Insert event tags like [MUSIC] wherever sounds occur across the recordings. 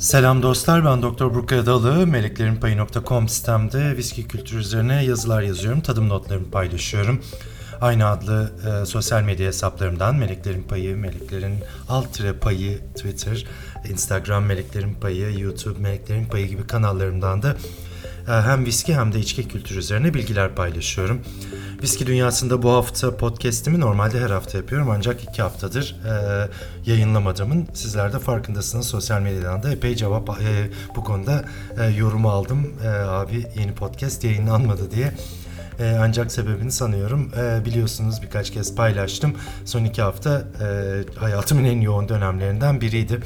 Selam dostlar, ben Doktor Burkay Adalı. Meleklerinpayı.com sitemde viski kültürü üzerine yazılar yazıyorum, tadım notlarımı paylaşıyorum. Aynı adlı e, sosyal medya hesaplarımdan Meleklerin Payı, Meleklerin Alt Payı, Twitter, Instagram Meleklerin Payı, YouTube Meleklerin Payı gibi kanallarımdan da e, hem viski hem de içki kültürü üzerine bilgiler paylaşıyorum. Viski dünyasında bu hafta podcast'imi normalde her hafta yapıyorum ancak iki haftadır e, yayınlamadığımın sizler de farkındasınız. Sosyal medyadan da epey cevap e, bu konuda e, yorumu aldım. E, abi yeni podcast yayınlanmadı diye. E, ancak sebebini sanıyorum e, biliyorsunuz birkaç kez paylaştım. Son iki hafta e, hayatımın en yoğun dönemlerinden biriydi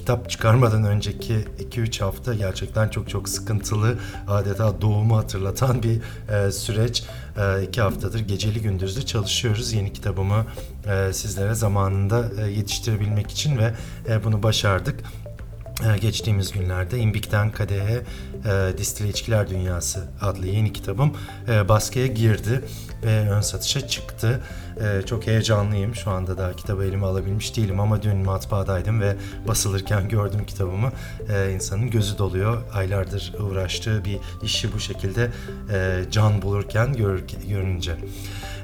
kitap çıkarmadan önceki 2-3 hafta gerçekten çok çok sıkıntılı adeta doğumu hatırlatan bir e, süreç. 2 e, haftadır geceli gündüzlü çalışıyoruz yeni kitabımı e, sizlere zamanında e, yetiştirebilmek için ve e, bunu başardık. Ee, geçtiğimiz günlerde İmbik'ten Kadehe e, Distile İçkiler Dünyası adlı yeni kitabım e, baskıya girdi ve ön satışa çıktı. E, çok heyecanlıyım. Şu anda da kitabı elime alabilmiş değilim ama dün matbaadaydım ve basılırken gördüm kitabımı. E, insanın gözü doluyor. Aylardır uğraştığı bir işi bu şekilde e, can bulurken gör, görünce.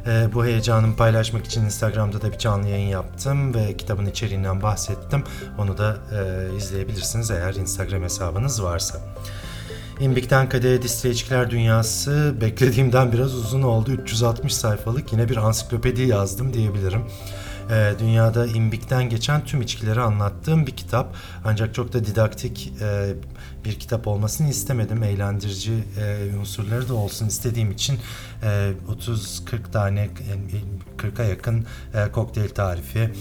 E, bu heyecanımı paylaşmak için Instagram'da da bir canlı yayın yaptım ve kitabın içeriğinden bahsettim. Onu da e, izleyebilirsiniz eğer Instagram hesabınız varsa. İmbik'ten Kadehe Distilleciler Dünyası beklediğimden biraz uzun oldu. 360 sayfalık yine bir ansiklopedi yazdım diyebilirim. E, dünyada imbikten geçen tüm içkileri anlattığım bir kitap. Ancak çok da didaktik e, bir kitap olmasını istemedim. Eğlendirici e, unsurları da olsun istediğim için e, 30-40 tane, 40'a yakın e, kokteyl tarifi,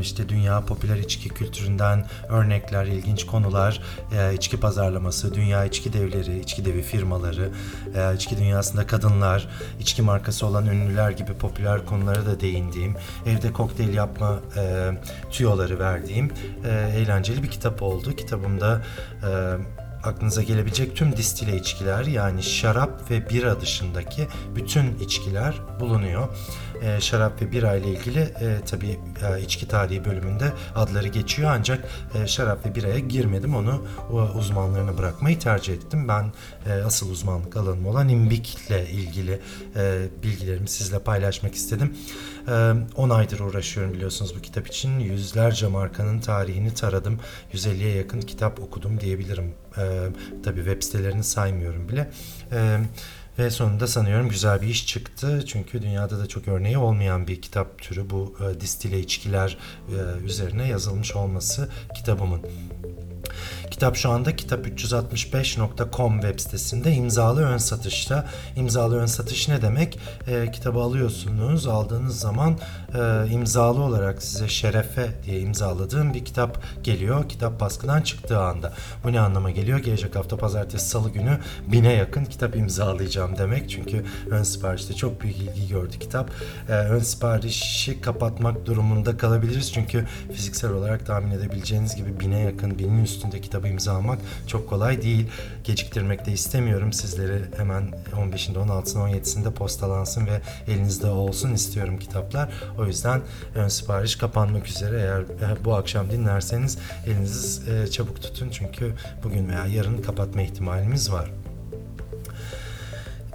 işte dünya popüler içki kültüründen örnekler, ilginç konular, e, içki pazarlaması, dünya içki devleri, içki devi firmaları, e, içki dünyasında kadınlar, içki markası olan ünlüler gibi popüler konulara da değindiğim, evde kokteyl yapma e, tüyoları verdiğim eğlenceli bir kitap oldu. Kitabımda aklınıza gelebilecek tüm distile içkiler yani şarap ve bira dışındaki bütün içkiler bulunuyor. E, şarap ve bira ile ilgili e, tabii e, içki tarihi bölümünde adları geçiyor ancak e, şarap ve biraya girmedim. Onu o uzmanlarına bırakmayı tercih ettim. Ben e, asıl uzmanlık alanım olan imbik ile ilgili e, bilgilerimi sizle paylaşmak istedim. 10 aydır uğraşıyorum biliyorsunuz bu kitap için. Yüzlerce markanın tarihini taradım. 150'ye yakın kitap okudum diyebilirim. Tabii web sitelerini saymıyorum bile. Ve sonunda sanıyorum güzel bir iş çıktı. Çünkü dünyada da çok örneği olmayan bir kitap türü bu distile içkiler üzerine yazılmış olması kitabımın. Kitap şu anda kitap365.com web sitesinde imzalı ön satışta. İmzalı ön satış ne demek? E, kitabı alıyorsunuz. Aldığınız zaman e, imzalı olarak size şerefe diye imzaladığım bir kitap geliyor. Kitap baskıdan çıktığı anda. Bu ne anlama geliyor? Gelecek hafta pazartesi salı günü bine yakın kitap imzalayacağım demek. Çünkü ön siparişte çok büyük ilgi gördü kitap. E, ön siparişi kapatmak durumunda kalabiliriz. Çünkü fiziksel olarak tahmin edebileceğiniz gibi bine yakın, binin üstünde kitap kitabı imzalamak çok kolay değil. Geciktirmek de istemiyorum. Sizleri hemen 15'inde, 16'sında, 17'sinde postalansın ve elinizde olsun istiyorum kitaplar. O yüzden ön sipariş kapanmak üzere. Eğer bu akşam dinlerseniz elinizi e, çabuk tutun çünkü bugün veya yarın kapatma ihtimalimiz var.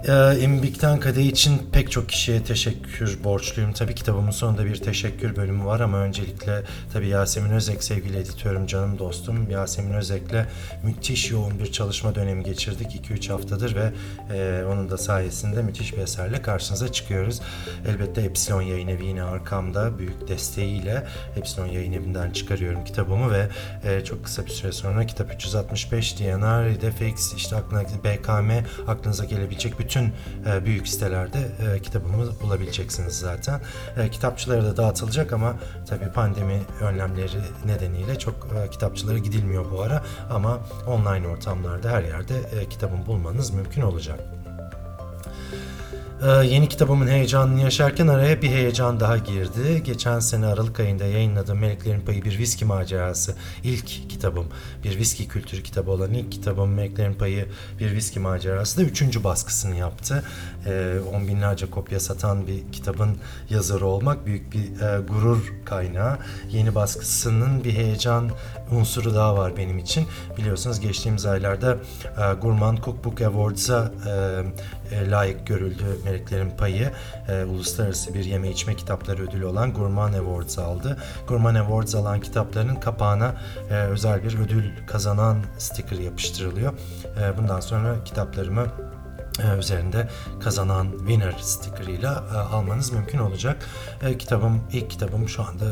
Ee, İmbik'ten için pek çok kişiye teşekkür borçluyum. Tabii kitabımın sonunda bir teşekkür bölümü var ama öncelikle tabii Yasemin Özek sevgili editörüm, canım dostum. Yasemin Özek'le müthiş yoğun bir çalışma dönemi geçirdik 2-3 haftadır ve e, onun da sayesinde müthiş bir eserle karşınıza çıkıyoruz. Elbette Epsilon Yayın Evi yine arkamda büyük desteğiyle Epsilon Yayın Evi'nden çıkarıyorum kitabımı ve e, çok kısa bir süre sonra kitap 365 DNR, Defex, işte aklına BKM aklınıza gelebilecek bütün bütün e, büyük sitelerde e, kitabımı bulabileceksiniz zaten. E, kitapçılara da dağıtılacak ama tabii pandemi önlemleri nedeniyle çok e, kitapçılara gidilmiyor bu ara ama online ortamlarda her yerde e, kitabın bulmanız mümkün olacak. Ee, yeni kitabımın heyecanını yaşarken araya bir heyecan daha girdi. Geçen sene Aralık ayında yayınladığım Meleklerin Payı Bir Viski Macerası ilk kitabım. Bir viski kültürü kitabı olan ilk kitabım Meleklerin Payı Bir Viski Macerası da üçüncü baskısını yaptı. Ee, on binlerce kopya satan bir kitabın yazarı olmak büyük bir e, gurur kaynağı. Yeni baskısının bir heyecan unsuru daha var benim için. Biliyorsunuz geçtiğimiz aylarda e, Gurman Cookbook Awards'a e, e, layık görüldü Meleklerin Payı. E, uluslararası bir yeme içme kitapları ödülü olan Gurman Awards aldı. Gurman Awards alan kitapların kapağına e, özel bir ödül kazanan sticker yapıştırılıyor. E, bundan sonra kitaplarımı e, üzerinde kazanan winner stickerıyla e, almanız mümkün olacak. E, kitabım ilk kitabım şu anda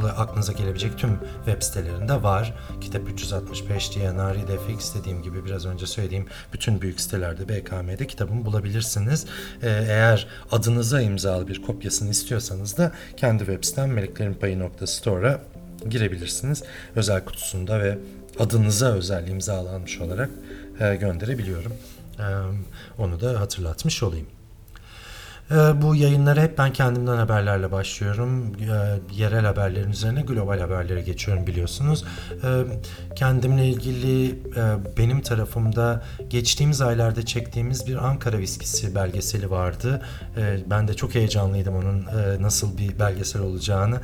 olay aklınıza gelebilecek tüm web sitelerinde var. Kitap 365 DNR, Defix dediğim gibi biraz önce söylediğim bütün büyük sitelerde BKM'de kitabımı bulabilirsiniz. Eğer adınıza imzalı bir kopyasını istiyorsanız da kendi web sitem meleklerinpayı.store'a girebilirsiniz. Özel kutusunda ve adınıza özel imzalanmış olarak gönderebiliyorum. Onu da hatırlatmış olayım. Bu yayınlara hep ben kendimden haberlerle başlıyorum. Yerel haberlerin üzerine global haberlere geçiyorum biliyorsunuz. Kendimle ilgili benim tarafımda geçtiğimiz aylarda çektiğimiz bir Ankara viskisi belgeseli vardı. Ben de çok heyecanlıydım onun nasıl bir belgesel olacağını.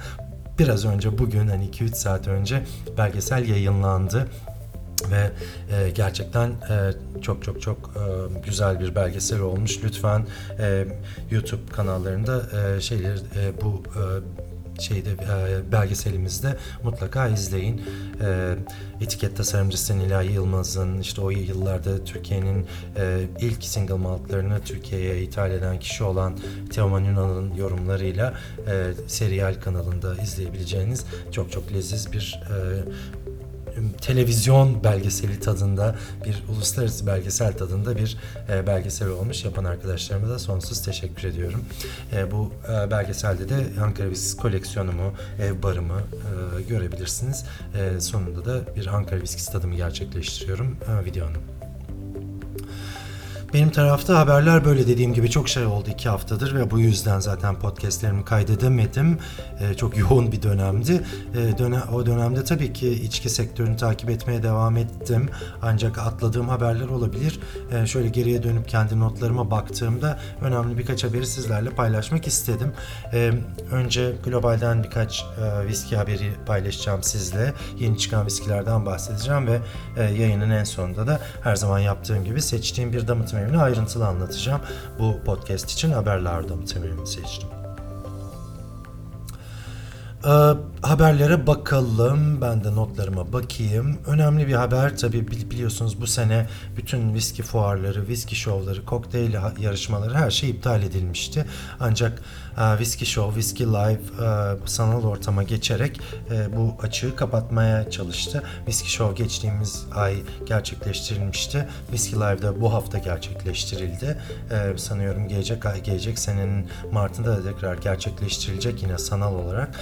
Biraz önce bugün hani 2-3 saat önce belgesel yayınlandı ve e, gerçekten e, çok çok çok e, güzel bir belgesel olmuş. Lütfen e, YouTube kanallarında e, şeyleri e, bu e, şeyde e, belgeselimizde mutlaka izleyin. E, etiket tasarımcısı Nilay Yılmaz'ın işte o yıllarda Türkiye'nin e, ilk single maltlarını Türkiye'ye ithal eden kişi olan Teoman Yunan'ın yorumlarıyla e, Serial kanalında izleyebileceğiniz çok çok leziz bir e, televizyon belgeseli tadında bir uluslararası belgesel tadında bir e, belgesel olmuş. Yapan arkadaşlarıma da sonsuz teşekkür ediyorum. E, bu e, belgeselde de Ankara Viskisi koleksiyonumu, ev barımı e, görebilirsiniz. E, sonunda da bir Ankara Viskisi tadımı gerçekleştiriyorum e, videonun. Benim tarafta haberler böyle dediğim gibi çok şey oldu iki haftadır ve bu yüzden zaten podcastlerimi kaydedemedim. Ee, çok [LAUGHS] yoğun bir dönemdi. Ee, dönem, o dönemde tabii ki içki sektörünü takip etmeye devam ettim. Ancak atladığım haberler olabilir. Ee, şöyle geriye dönüp kendi notlarıma baktığımda önemli birkaç haberi sizlerle paylaşmak istedim. Ee, önce globalden birkaç e, viski haberi paylaşacağım sizle. Yeni çıkan viskilerden bahsedeceğim ve e, yayının en sonunda da her zaman yaptığım gibi seçtiğim bir damıtım evini ayrıntılı anlatacağım. Bu podcast için haberler damıtım evini seçtim. Ee, haberlere bakalım. Ben de notlarıma bakayım. Önemli bir haber tabii biliyorsunuz bu sene bütün viski fuarları, viski şovları, kokteyl yarışmaları her şey iptal edilmişti. Ancak Whiskey Show, Whiskey Live e, sanal ortama geçerek e, bu açığı kapatmaya çalıştı. Whiskey Show geçtiğimiz ay gerçekleştirilmişti. Whiskey Live de bu hafta gerçekleştirildi. E, sanıyorum gelecek ay, gelecek senenin Mart'ında da tekrar gerçekleştirilecek yine sanal olarak.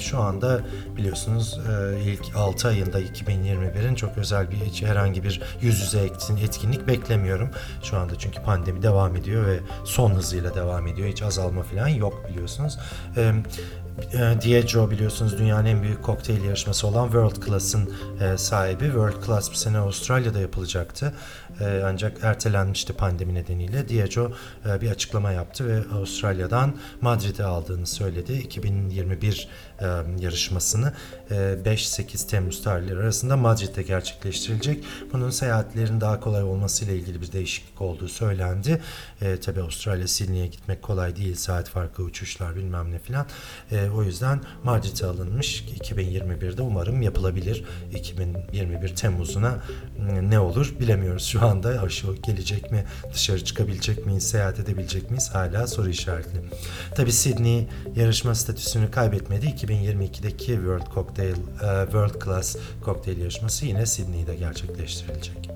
Şu anda biliyorsunuz ilk 6 ayında 2021'in çok özel bir herhangi bir yüz yüze etkinlik beklemiyorum. Şu anda çünkü pandemi devam ediyor ve son hızıyla devam ediyor. Hiç azalma falan yok biliyorsunuz. E, Diageo biliyorsunuz dünyanın en büyük kokteyl yarışması olan World Class'ın e, sahibi. World Class bir sene Avustralya'da yapılacaktı. E, ancak ertelenmişti pandemi nedeniyle. Diageo e, bir açıklama yaptı ve Avustralya'dan Madrid'e aldığını söyledi. 2021 e, yarışmasını e, 5-8 Temmuz tarihleri arasında Madrid'de gerçekleştirilecek. Bunun seyahatlerin daha kolay olmasıyla ilgili bir değişiklik olduğu söylendi. E, Tabi Avustralya Sydney'e gitmek kolay değil. Saat farkı uçuşlar bilmem ne filan. E, o yüzden Madrid'e alınmış. 2021'de umarım yapılabilir. 2021 Temmuz'una ne olur bilemiyoruz şu anda. Aşı gelecek mi? Dışarı çıkabilecek miyiz? Seyahat edebilecek miyiz? Hala soru işaretli. Tabi Sydney yarışma statüsünü kaybetmedi. 2022'deki World Cocktail uh, World Class Cocktail yarışması yine Sydney'de gerçekleştirilecek.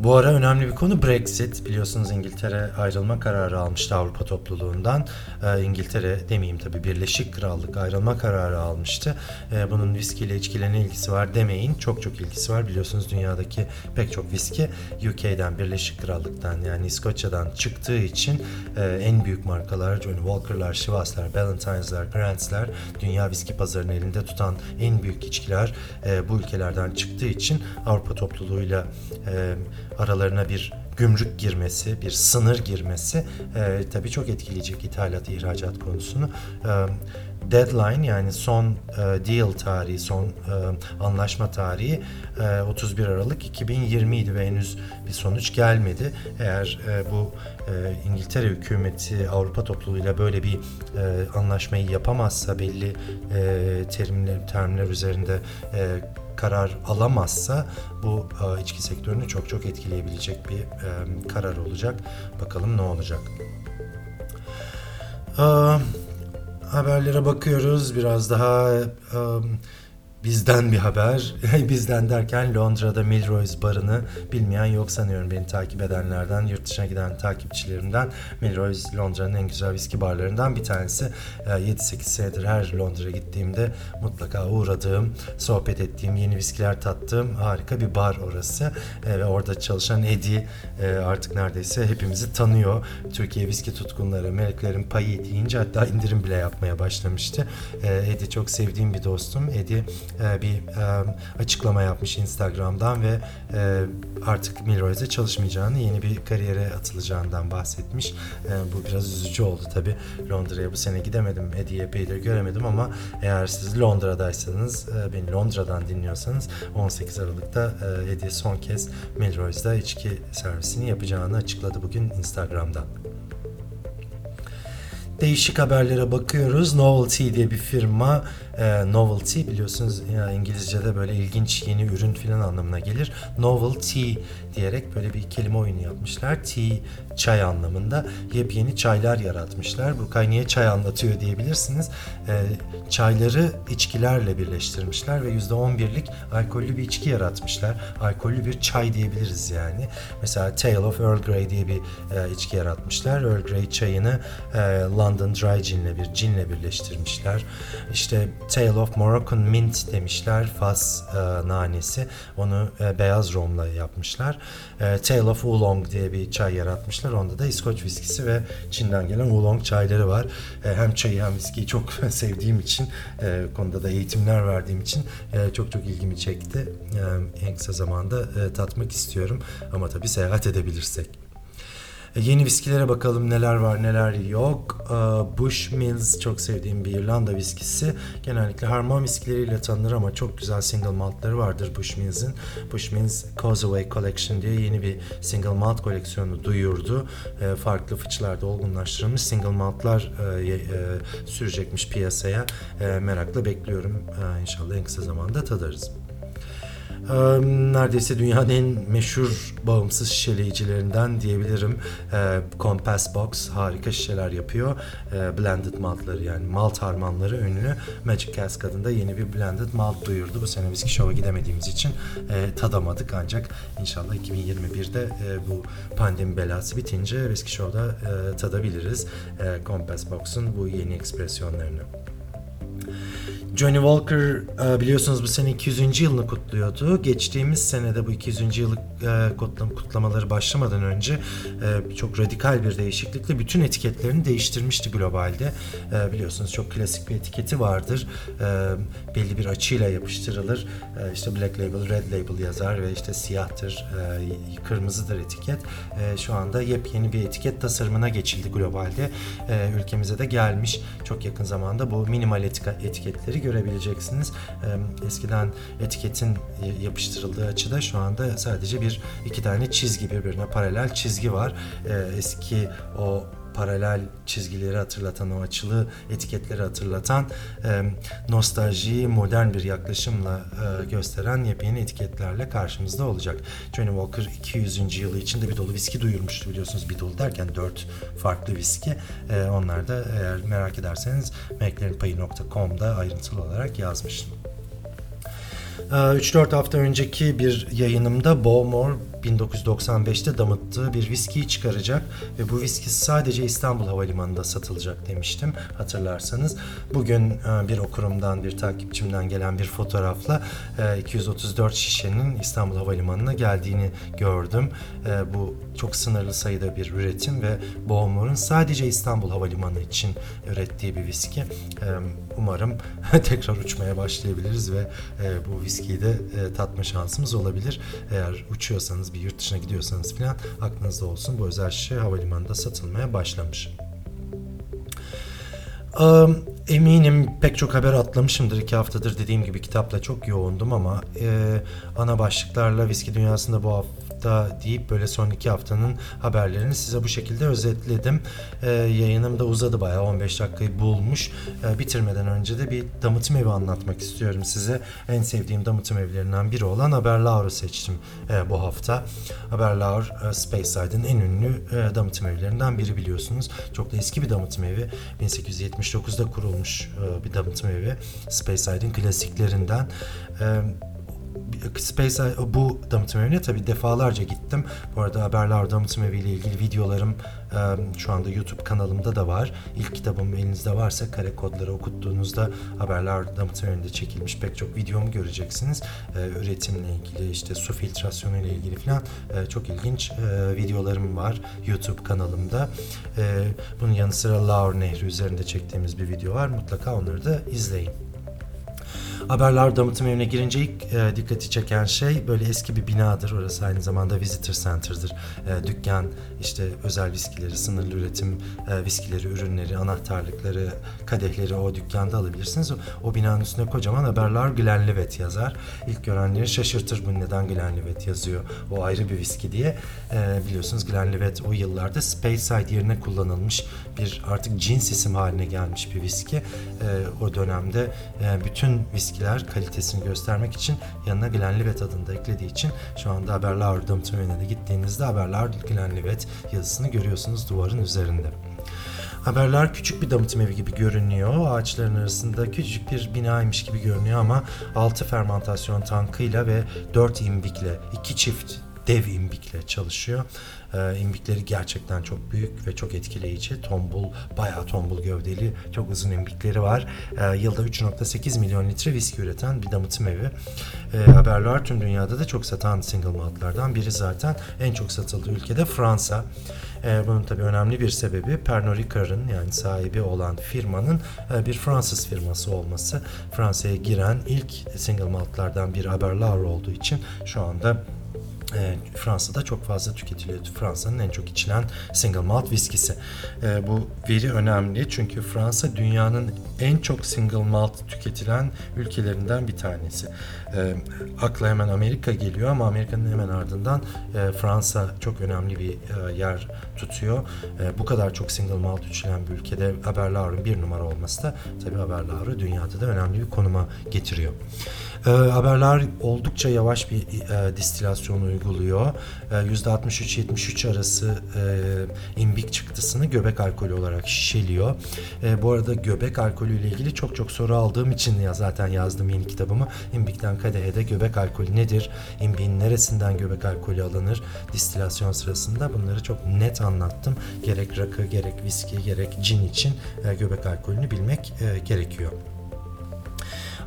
Bu ara önemli bir konu Brexit. Biliyorsunuz İngiltere ayrılma kararı almıştı Avrupa topluluğundan. Ee, İngiltere demeyeyim tabii Birleşik Krallık ayrılma kararı almıştı. Ee, bunun viskiyle içkiyle ne ilgisi var demeyin. Çok çok ilgisi var. Biliyorsunuz dünyadaki pek çok viski UK'den, Birleşik Krallık'tan yani İskoçya'dan çıktığı için e, en büyük markalar Johnny Walker'lar, Chivas'lar, Ballantines''lar, Grant's'ler dünya viski pazarını elinde tutan en büyük içkiler e, bu ülkelerden çıktığı için Avrupa topluluğuyla e, aralarına bir gümrük girmesi, bir sınır girmesi e, tabii çok etkileyecek ithalat, ihracat konusunu. E, deadline yani son e, deal tarihi, son e, anlaşma tarihi e, 31 Aralık 2020 idi ve henüz bir sonuç gelmedi. Eğer e, bu e, İngiltere hükümeti Avrupa topluluğuyla böyle bir e, anlaşmayı yapamazsa belli e, terimler, terimler üzerinde e, karar alamazsa bu e, içki sektörünü çok çok etkileyebilecek bir e, karar olacak. Bakalım ne olacak. E, haberlere bakıyoruz. Biraz daha e, bizden bir haber. [LAUGHS] bizden derken Londra'da Milrose barını bilmeyen yok sanıyorum beni takip edenlerden, yurt dışına giden takipçilerimden. Milrose Londra'nın en güzel viski barlarından bir tanesi. 7-8 senedir her Londra'ya gittiğimde mutlaka uğradığım, sohbet ettiğim, yeni viskiler tattığım harika bir bar orası. E, ve orada çalışan Eddie e, artık neredeyse hepimizi tanıyor. Türkiye viski tutkunları, meleklerin payı deyince hatta indirim bile yapmaya başlamıştı. E, Eddie çok sevdiğim bir dostum. Eddie e, bir e, açıklama yapmış Instagram'dan ve e, artık Milroy'de çalışmayacağını, yeni bir kariyere atılacağından bahsetmiş. Bu biraz üzücü oldu tabi. Londra'ya bu sene gidemedim, Eddie'yi epeydir göremedim ama eğer siz Londra'daysanız, beni Londra'dan dinliyorsanız 18 Aralık'ta Eddie son kez Milroy'da içki servisini yapacağını açıkladı bugün Instagram'dan değişik haberlere bakıyoruz. Novelty diye bir firma e, novelty biliyorsunuz ya İngilizce'de böyle ilginç yeni ürün filan anlamına gelir. Novelty diyerek böyle bir kelime oyunu yapmışlar. Tea çay anlamında yepyeni çaylar yaratmışlar. Bu kay niye çay anlatıyor diyebilirsiniz. E, çayları içkilerle birleştirmişler ve %11'lik alkollü bir içki yaratmışlar. Alkollü bir çay diyebiliriz yani. Mesela Tale of Earl Grey diye bir e, içki yaratmışlar. Earl Grey çayını e, London Dry Gin'le bir ginle birleştirmişler. İşte Tale of Moroccan Mint demişler. Fas e, nanesi. Onu e, beyaz romla yapmışlar. E, Tale of Oolong diye bir çay yaratmışlar. Onda da İskoç viskisi ve Çin'den gelen Oolong çayları var. E, hem çayı hem viskiyi çok [LAUGHS] sevdiğim için e, konuda da eğitimler verdiğim için e, çok çok ilgimi çekti. E, en kısa zamanda e, tatmak istiyorum. Ama tabii seyahat edebilirsek. E, yeni viskilere bakalım neler var neler yok. E, Bushmills çok sevdiğim bir İrlanda viskisi. Genellikle harman viskileriyle tanınır ama çok güzel single maltları vardır Bushmills'in. Bushmills Causeway Collection diye yeni bir single malt koleksiyonu duyurdu. E, farklı fıçılarda olgunlaştırılmış single maltlar sürecekmiş piyasaya. Merakla bekliyorum. İnşallah en kısa zamanda tadarız neredeyse dünyanın en meşhur bağımsız şişeleyicilerinden diyebilirim. Compass Box harika şişeler yapıyor. Blended maltları yani malt harmanları ünlü. Magic Cask adında yeni bir blended malt duyurdu. Bu sene Whiskey Show'a gidemediğimiz için tadamadık ancak inşallah 2021'de bu pandemi belası bitince Whiskey Show'da tadabiliriz. Compass Box'un bu yeni ekspresyonlarını. Johnny Walker e, biliyorsunuz bu sene 200. yılını kutluyordu. Geçtiğimiz senede bu 200. yıllık e, kutlamaları başlamadan önce e, çok radikal bir değişiklikle bütün etiketlerini değiştirmişti globalde. Biliyorsunuz çok klasik bir etiketi vardır. Belli bir açıyla yapıştırılır. İşte Black Label, Red Label yazar ve işte siyahtır, kırmızıdır etiket. Şu anda yepyeni bir etiket tasarımına geçildi globalde. Ülkemize de gelmiş. Çok yakın zamanda bu minimal etiketleri görebileceksiniz. Eskiden etiketin yapıştırıldığı açıda şu anda sadece bir iki tane çizgi birbirine paralel çizgi var. Eski o paralel çizgileri hatırlatan, o açılı etiketleri hatırlatan e, nostaljiyi modern bir yaklaşımla e, gösteren yepyeni etiketlerle karşımızda olacak. Johnny Walker 200. yılı içinde bir dolu viski duyurmuştu biliyorsunuz. Bir dolu derken dört farklı viski. E, onlar da eğer merak ederseniz meklerinpayı.com'da ayrıntılı olarak yazmıştım. 3-4 hafta önceki bir yayınımda Bowmore 1995'te damıttığı bir viskiyi çıkaracak ve bu viski sadece İstanbul Havalimanı'nda satılacak demiştim hatırlarsanız. Bugün e, bir okurumdan, bir takipçimden gelen bir fotoğrafla e, 234 şişenin İstanbul Havalimanı'na geldiğini gördüm. E, bu çok sınırlı sayıda bir üretim ve Bowmore'un sadece İstanbul Havalimanı için ürettiği bir viski. E, umarım [LAUGHS] tekrar uçmaya başlayabiliriz ve e, bu viskiyi de e, tatma şansımız olabilir. Eğer uçuyorsanız bir yurt dışına gidiyorsanız falan aklınızda olsun bu özel şişe havalimanında satılmaya başlamış. Am, Eminim pek çok haber atlamışımdır. iki haftadır dediğim gibi kitapla çok yoğundum ama e, ana başlıklarla viski dünyasında bu hafta deyip böyle son iki haftanın haberlerini size bu şekilde özetledim. E, yayınım da uzadı bayağı 15 dakikayı bulmuş. E, bitirmeden önce de bir damıtım evi anlatmak istiyorum size. En sevdiğim damıtım evlerinden biri olan Haberlaur'u seçtim e, bu hafta. Haberlaur e, Spaceside'ın en ünlü e, damıtım evlerinden biri biliyorsunuz. Çok da eski bir damıtım evi. 1879'da kurulmuş e, bir damıtım evi. Spaceside'in klasiklerinden. E, Space bu damıtım evine tabi defalarca gittim. Bu arada haberler damıtım evi ile ilgili videolarım şu anda YouTube kanalımda da var. İlk kitabım elinizde varsa kare kodları okuttuğunuzda haberler damıtım evinde çekilmiş pek çok videomu göreceksiniz. Üretimle ilgili işte su filtrasyonu ile ilgili falan çok ilginç videolarım var YouTube kanalımda. Bunun yanı sıra Laur Nehri üzerinde çektiğimiz bir video var. Mutlaka onları da izleyin. Haberler damıtım evine girince ilk e, dikkati çeken şey böyle eski bir binadır. Orası aynı zamanda visitor center'dır. E, dükkan, işte özel viskileri, sınırlı üretim e, viskileri, ürünleri, anahtarlıkları, kadehleri o dükkanda alabilirsiniz. O, o binanın üstünde kocaman haberler Glenlivet yazar. İlk görenleri şaşırtır bu neden Glenlivet yazıyor. O ayrı bir viski diye. E, biliyorsunuz Glenlivet o yıllarda Speyside yerine kullanılmış bir artık cins isim haline gelmiş bir viski. E, o dönemde e, bütün viskiler kalitesini göstermek için yanına Glenlivet adını da eklediği için şu anda Haberler evine de gittiğinizde Haberler Glenlivet yazısını görüyorsunuz duvarın üzerinde. Haberler küçük bir damıtım evi gibi görünüyor. Ağaçların arasında küçük bir binaymış gibi görünüyor ama 6 fermantasyon tankıyla ve 4 imbikle, iki çift dev imbikle çalışıyor. Ee, imbikleri gerçekten çok büyük ve çok etkileyici. Tombul, bayağı tombul gövdeli, çok uzun imbikleri var. Ee, yılda 3.8 milyon litre viski üreten bir damıtım evi. Ee, haberler tüm dünyada da çok satan single maltlardan biri zaten. En çok satıldığı ülkede Fransa. Ee, bunun tabii önemli bir sebebi Pernod Ricard'ın yani sahibi olan firmanın e, bir Fransız firması olması. Fransa'ya giren ilk single maltlardan bir Haberlar olduğu için şu anda e, Fransa'da çok fazla tüketiliyor. Fransa'nın en çok içilen single malt viskisi. E, bu veri önemli çünkü Fransa dünyanın en çok single malt tüketilen ülkelerinden bir tanesi. E, akla hemen Amerika geliyor ama Amerika'nın hemen ardından e, Fransa çok önemli bir e, yer tutuyor. E, bu kadar çok single malt içilen bir ülkede Haberlar'ın bir numara olması da tabii Haberlar'ı dünyada da önemli bir konuma getiriyor. E, haberler oldukça yavaş bir e, distilasyon uyguluyor. E, %63-73 arası e, imbik çıktısını göbek alkolü olarak şişeliyor. E, bu arada göbek alkolü ile ilgili çok çok soru aldığım için ya zaten yazdım yeni kitabımı. İmbikten kadehe de göbek alkolü nedir? İmbiğin neresinden göbek alkolü alınır? Distilasyon sırasında bunları çok net anlattım. Gerek rakı, gerek viski, gerek cin için e, göbek alkolünü bilmek e, gerekiyor.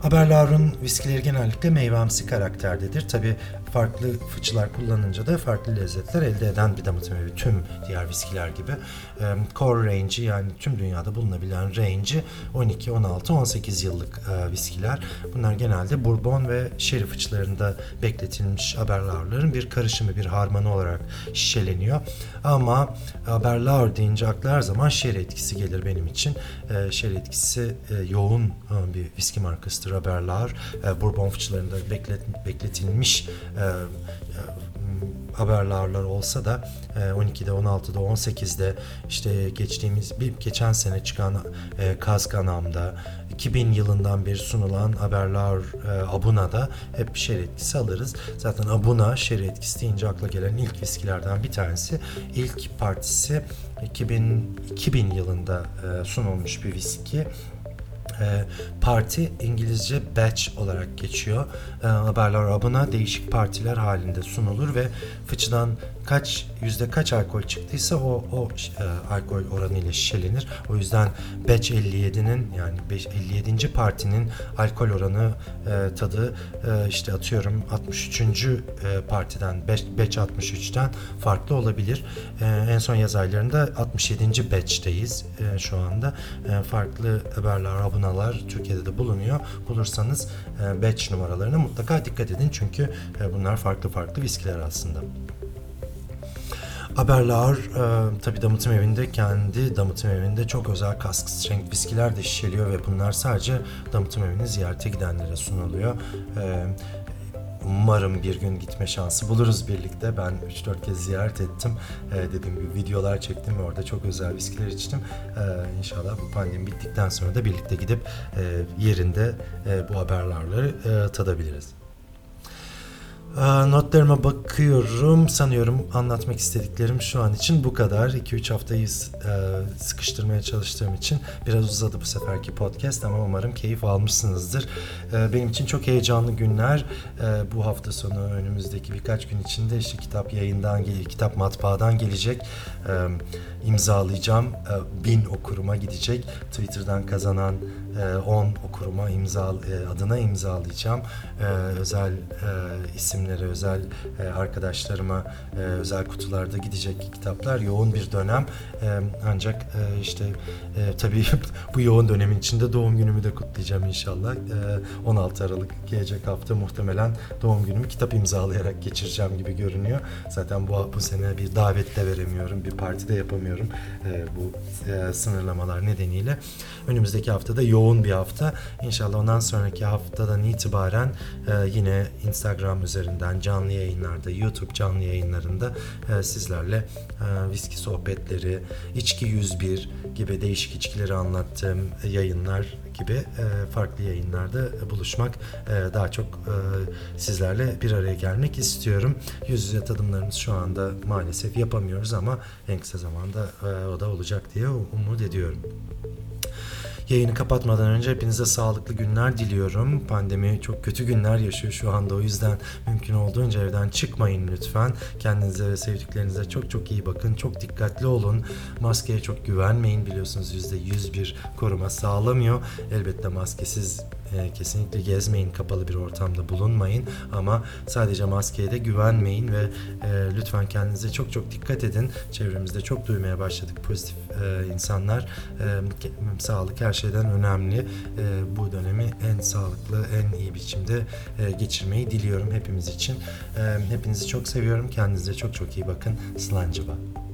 Haberlar'ın viskileri genellikle meyvemsi karakterdedir. Tabi farklı fıçılar kullanınca da farklı lezzetler elde eden bir damıtım evi. Tüm diğer viskiler gibi. Core range'i yani tüm dünyada bulunabilen range'i 12, 16, 18 yıllık viskiler. Bunlar genelde bourbon ve sherry fıçılarında bekletilmiş haberlarların bir karışımı, bir harmanı olarak şişeleniyor. Ama haberlar deyince akla her zaman sherry etkisi gelir benim için. E, sherry etkisi yoğun bir viski markasıdır haberler. E, bourbon fıçılarında beklet, bekletilmiş e, haberlarlar olsa da 12'de, 16'da, 18'de işte geçtiğimiz bir geçen sene çıkan e, Kazganam'da 2000 yılından beri sunulan haberler e, Abuna'da hep şer etkisi alırız. Zaten Abuna şer etkisi deyince akla gelen ilk viskilerden bir tanesi. İlk partisi 2000 2000 yılında e, sunulmuş bir viski E, parti İngilizce batch olarak geçiyor. E, haberler abına değişik partiler halinde sunulur ve fıçıdan kaç yüzde kaç alkol çıktıysa o o e, alkol oranı ile şişelenir. O yüzden batch 57'nin yani 57. partinin alkol oranı e, tadı e, işte atıyorum 63. E, partiden batch, batch 63'ten farklı olabilir. E, en son yaz aylarında 67. batch'teyiz e, şu anda. E, farklı haberler, abonalar Türkiye'de de bulunuyor. Bulursanız e, batch numaralarına mutlaka dikkat edin çünkü e, bunlar farklı farklı viskiler aslında. Haberler e, tabii damıtım evinde kendi damıtım evinde çok özel kask strength viskiler de şişeliyor ve bunlar sadece damıtım evini ziyarete gidenlere sunuluyor. E, umarım bir gün gitme şansı buluruz birlikte. Ben 3-4 kez ziyaret ettim. E, dediğim gibi videolar çektim ve orada çok özel viskiler içtim. E, inşallah bu pandemi bittikten sonra da birlikte gidip e, yerinde e, bu haberlerleri e, tadabiliriz. Notlarıma bakıyorum. Sanıyorum anlatmak istediklerim şu an için bu kadar. 2-3 haftayı sıkıştırmaya çalıştığım için biraz uzadı bu seferki podcast ama umarım keyif almışsınızdır. Benim için çok heyecanlı günler. Bu hafta sonu önümüzdeki birkaç gün içinde işte kitap yayından, kitap matbaadan gelecek. imzalayacağım. Bin okuruma gidecek. Twitter'dan kazanan 10 okuruma imza adına imzalayacağım. Özel isimleri isimlere, özel e, arkadaşlarıma e, özel kutularda gidecek kitaplar. Yoğun bir dönem. E, ancak e, işte e, tabii [LAUGHS] bu yoğun dönemin içinde doğum günümü de kutlayacağım inşallah. E, 16 Aralık gelecek hafta muhtemelen doğum günümü kitap imzalayarak geçireceğim gibi görünüyor. Zaten bu bu sene bir davet de veremiyorum, bir parti de yapamıyorum e, bu e, sınırlamalar nedeniyle. Önümüzdeki hafta da yoğun bir hafta. İnşallah ondan sonraki haftadan itibaren e, yine Instagram üzerinden canlı yayınlarda, YouTube canlı yayınlarında e, sizlerle e, viski sohbetleri, içki 101 gibi değişik içkileri anlattığım yayınlar gibi e, farklı yayınlarda buluşmak e, daha çok e, sizlerle bir araya gelmek istiyorum. Yüz yüze tadımlarımız şu anda maalesef yapamıyoruz ama en kısa zamanda e, o da olacak diye umut ediyorum. Yayını kapatmadan önce hepinize sağlıklı günler diliyorum. Pandemi çok kötü günler yaşıyor şu anda. O yüzden mümkün olduğunca evden çıkmayın lütfen. Kendinize ve sevdiklerinize çok çok iyi bakın. Çok dikkatli olun. Maskeye çok güvenmeyin. Biliyorsunuz %100 bir koruma sağlamıyor. Elbette maskesiz e, kesinlikle gezmeyin, kapalı bir ortamda bulunmayın ama sadece maskeye de güvenmeyin ve e, lütfen kendinize çok çok dikkat edin. Çevremizde çok duymaya başladık pozitif e, insanlar. E, sağlık her şeyden önemli. E, bu dönemi en sağlıklı, en iyi biçimde e, geçirmeyi diliyorum hepimiz için. E, hepinizi çok seviyorum. Kendinize çok çok iyi bakın. Slancıba.